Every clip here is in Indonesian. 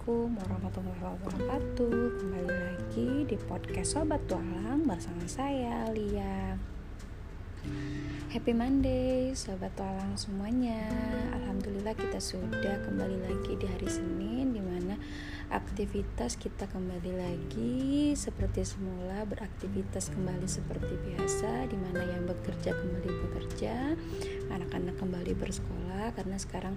Assalamualaikum warahmatullahi wabarakatuh. Kembali lagi di podcast Sobat Tualang bersama saya Lia. Happy Monday Sobat Tualang semuanya. Alhamdulillah kita sudah kembali lagi di hari Senin Di mana aktivitas kita kembali lagi seperti semula Beraktivitas kembali seperti biasa Di mana yang bekerja kembali bekerja Anak-anak kembali bersekolah Karena sekarang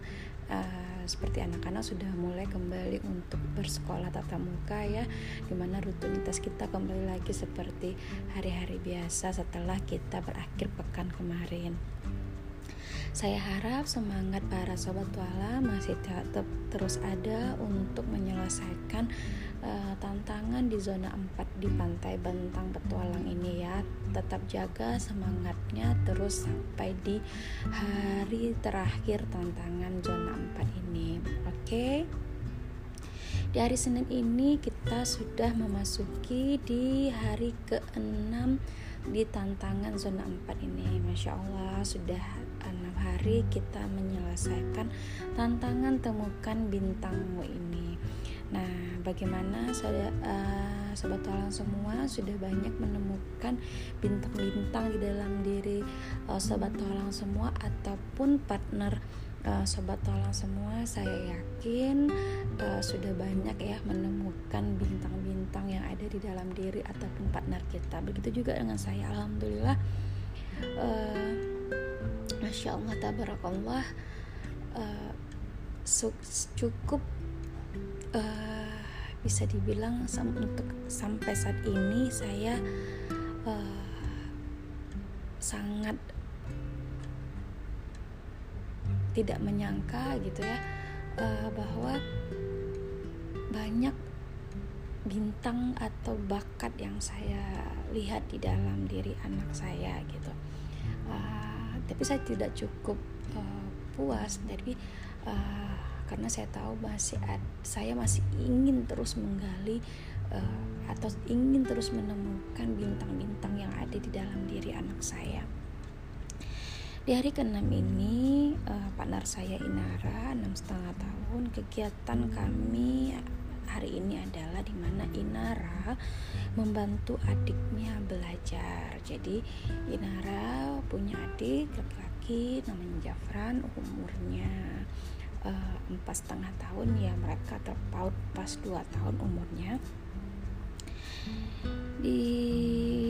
uh, seperti anak-anak sudah mulai kembali untuk bersekolah tatap muka ya di mana rutinitas kita kembali lagi seperti hari-hari biasa setelah kita berakhir pekan kemarin. Saya harap semangat para sobat tuala masih tetap terus ada untuk menyelesaikan uh, tantangan di zona 4 di pantai Bentang Petualang ini ya. Tetap jaga semangatnya terus sampai di hari terakhir tantangan zona 4 ini. Oke. Okay? Di hari Senin ini kita sudah memasuki di hari ke-6 di tantangan zona 4 ini. Masya Allah sudah enam hari kita menyelesaikan tantangan temukan bintangmu ini. Nah, bagaimana uh, sobat talang semua sudah banyak menemukan bintang-bintang di dalam diri uh, sobat talang semua ataupun partner uh, sobat talang semua? Saya yakin uh, sudah banyak ya menemukan bintang-bintang yang ada di dalam diri ataupun partner kita. Begitu juga dengan saya, alhamdulillah. Uh, Masya Allah tabarakallah uh, cukup uh, bisa dibilang sam untuk sampai saat ini saya uh, sangat tidak menyangka gitu ya uh, bahwa banyak bintang atau bakat yang saya lihat di dalam diri anak saya gitu. Uh, tapi saya tidak cukup uh, puas tapi uh, karena saya tahu masih saya masih ingin terus menggali uh, atau ingin terus menemukan bintang-bintang yang ada di dalam diri anak saya. Di hari ke-6 ini, uh, partner saya Inara, enam setengah tahun, kegiatan kami hari ini adalah di mana Inara membantu adiknya belajar. Jadi Inara punya adik laki-laki namanya Jafran, umurnya empat setengah tahun ya mereka terpaut pas dua tahun umurnya. Di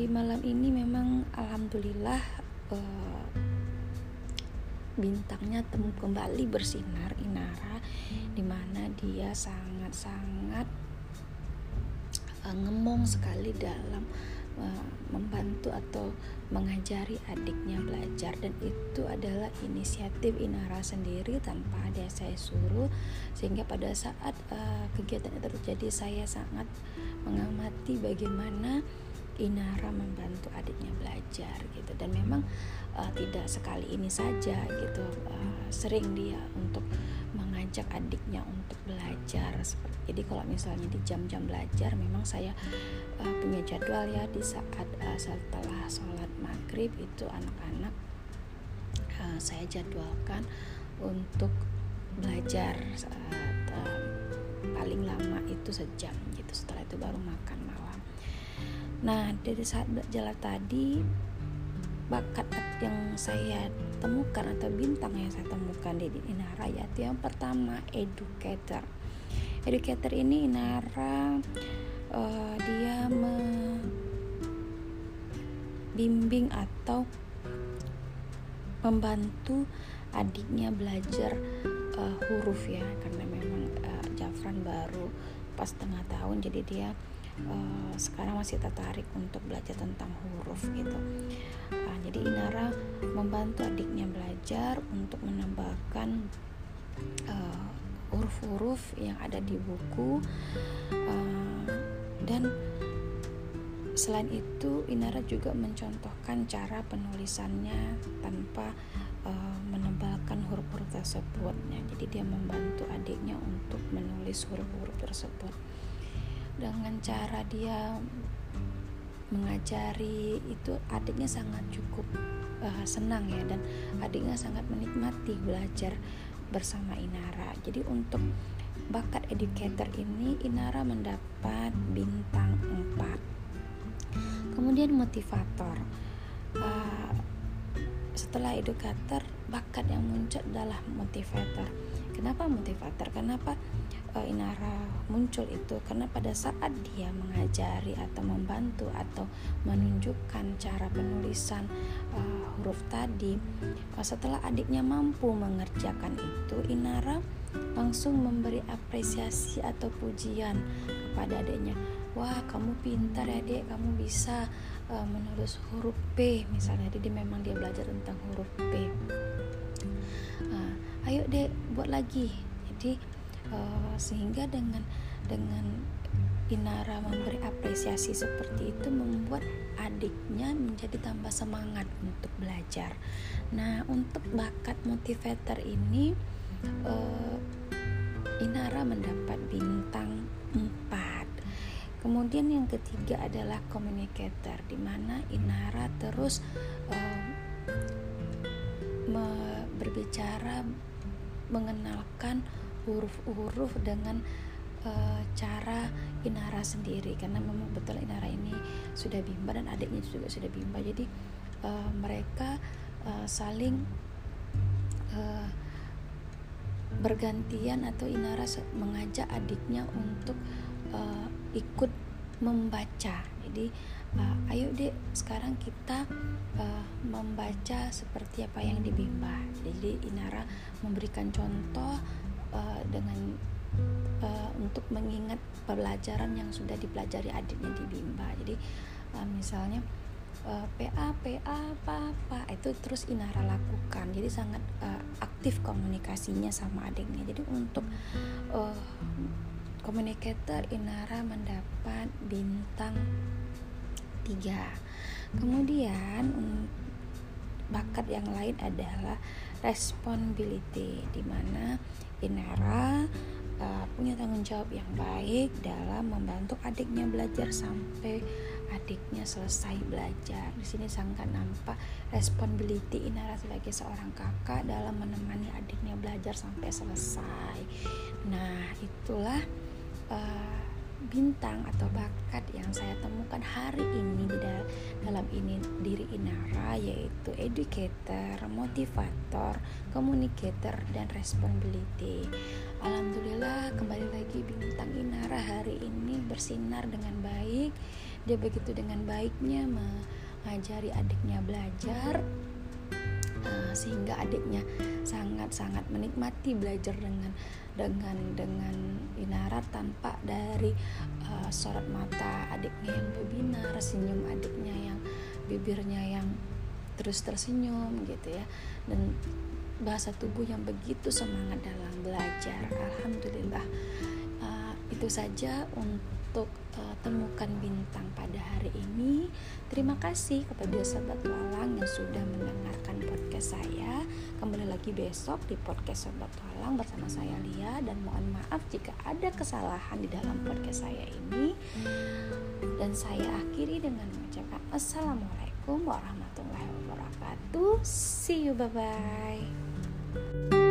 malam ini memang alhamdulillah uh, bintangnya temu kembali bersinar Inara di mana dia sangat-sangat uh, ngemong sekali dalam membantu atau mengajari adiknya belajar. Dan itu adalah inisiatif Inara sendiri tanpa ada saya suruh. Sehingga pada saat uh, kegiatan itu terjadi saya sangat mengamati bagaimana Inara membantu adiknya belajar gitu. Dan memang uh, tidak sekali ini saja gitu. Uh, sering dia untuk mengajak adiknya untuk belajar. Jadi kalau misalnya di jam-jam belajar memang saya uh, punya jadwal ya di saat uh, setelah sholat maghrib itu anak-anak uh, saya jadwalkan untuk belajar saat, uh, paling lama itu sejam gitu. Setelah itu baru makan malam. Nah dari saat jalan tadi bakat yang saya temukan atau bintang yang saya temukan di Inara yaitu yang pertama educator. Educator ini Inara uh, dia membimbing atau membantu adiknya belajar uh, huruf ya karena memang uh, Jafran baru pas tengah tahun jadi dia uh, sekarang masih tertarik untuk belajar tentang huruf gitu. Uh, jadi Inara membantu adiknya belajar untuk menambahkan uh, huruf-huruf yang ada di buku. Uh, dan selain itu Inara juga mencontohkan cara penulisannya tanpa uh, menebalkan huruf-huruf tersebut. Nah, jadi dia membantu adiknya untuk menulis huruf-huruf tersebut dengan cara dia mengajari itu adiknya sangat cukup uh, senang ya dan adiknya sangat menikmati belajar bersama Inara. Jadi untuk bakat educator ini Inara mendapat bintang 4 kemudian motivator. Uh, setelah educator bakat yang muncul adalah motivator kenapa motivator? Kenapa uh, Inara muncul itu? Karena pada saat dia mengajari atau membantu atau menunjukkan cara penulisan uh, huruf tadi uh, setelah adiknya mampu mengerjakan itu Inara langsung memberi apresiasi atau pujian kepada adiknya. Wah kamu pintar ya dek. Kamu bisa uh, menulis huruf P. Misalnya jadi memang dia belajar tentang huruf P ayo dek buat lagi jadi uh, sehingga dengan dengan Inara memberi apresiasi seperti itu membuat adiknya menjadi tambah semangat untuk belajar. Nah, untuk bakat motivator ini uh, Inara mendapat bintang 4. Kemudian yang ketiga adalah communicator di mana Inara terus uh, berbicara mengenalkan huruf-huruf dengan uh, cara Inara sendiri. Karena memang betul Inara ini sudah bimba dan adiknya juga sudah bimba. Jadi uh, mereka uh, saling uh, bergantian atau Inara mengajak adiknya untuk uh, ikut membaca jadi uh, ayo dek sekarang kita uh, membaca seperti apa yang dibimba jadi Inara memberikan contoh uh, dengan uh, untuk mengingat pelajaran yang sudah dipelajari adiknya di Bimba. Jadi uh, misalnya uh, PA PA apa apa itu terus Inara lakukan. Jadi sangat uh, aktif komunikasinya sama adiknya. Jadi untuk uh, communicator Inara mendapat bintang 3. Kemudian bakat yang lain adalah responsibility di mana Inara uh, punya tanggung jawab yang baik dalam membantu adiknya belajar sampai adiknya selesai belajar. Di sini sangat nampak responsibility Inara sebagai seorang kakak dalam menemani adiknya belajar sampai selesai. Nah, itulah uh, bintang atau bakat yang saya temukan hari ini di dalam ini diri Inara yaitu educator, motivator, communicator dan responsibility. Alhamdulillah kembali lagi bintang Inara hari ini bersinar dengan baik. Dia begitu dengan baiknya mengajari adiknya belajar sehingga adiknya sangat-sangat menikmati belajar dengan dengan dengan Inara tanpa dari uh, sorot mata adiknya yang berbinar, senyum adiknya yang bibirnya yang terus tersenyum gitu ya dan bahasa tubuh yang begitu semangat dalam belajar. Alhamdulillah itu saja untuk uh, temukan bintang pada hari ini. Terima kasih kepada sahabat walang yang sudah mendengarkan podcast saya. Kembali lagi besok di podcast Sobat Walang bersama saya Lia dan mohon maaf jika ada kesalahan di dalam podcast saya ini. Dan saya akhiri dengan mengucapkan Assalamualaikum warahmatullahi wabarakatuh. See you bye bye.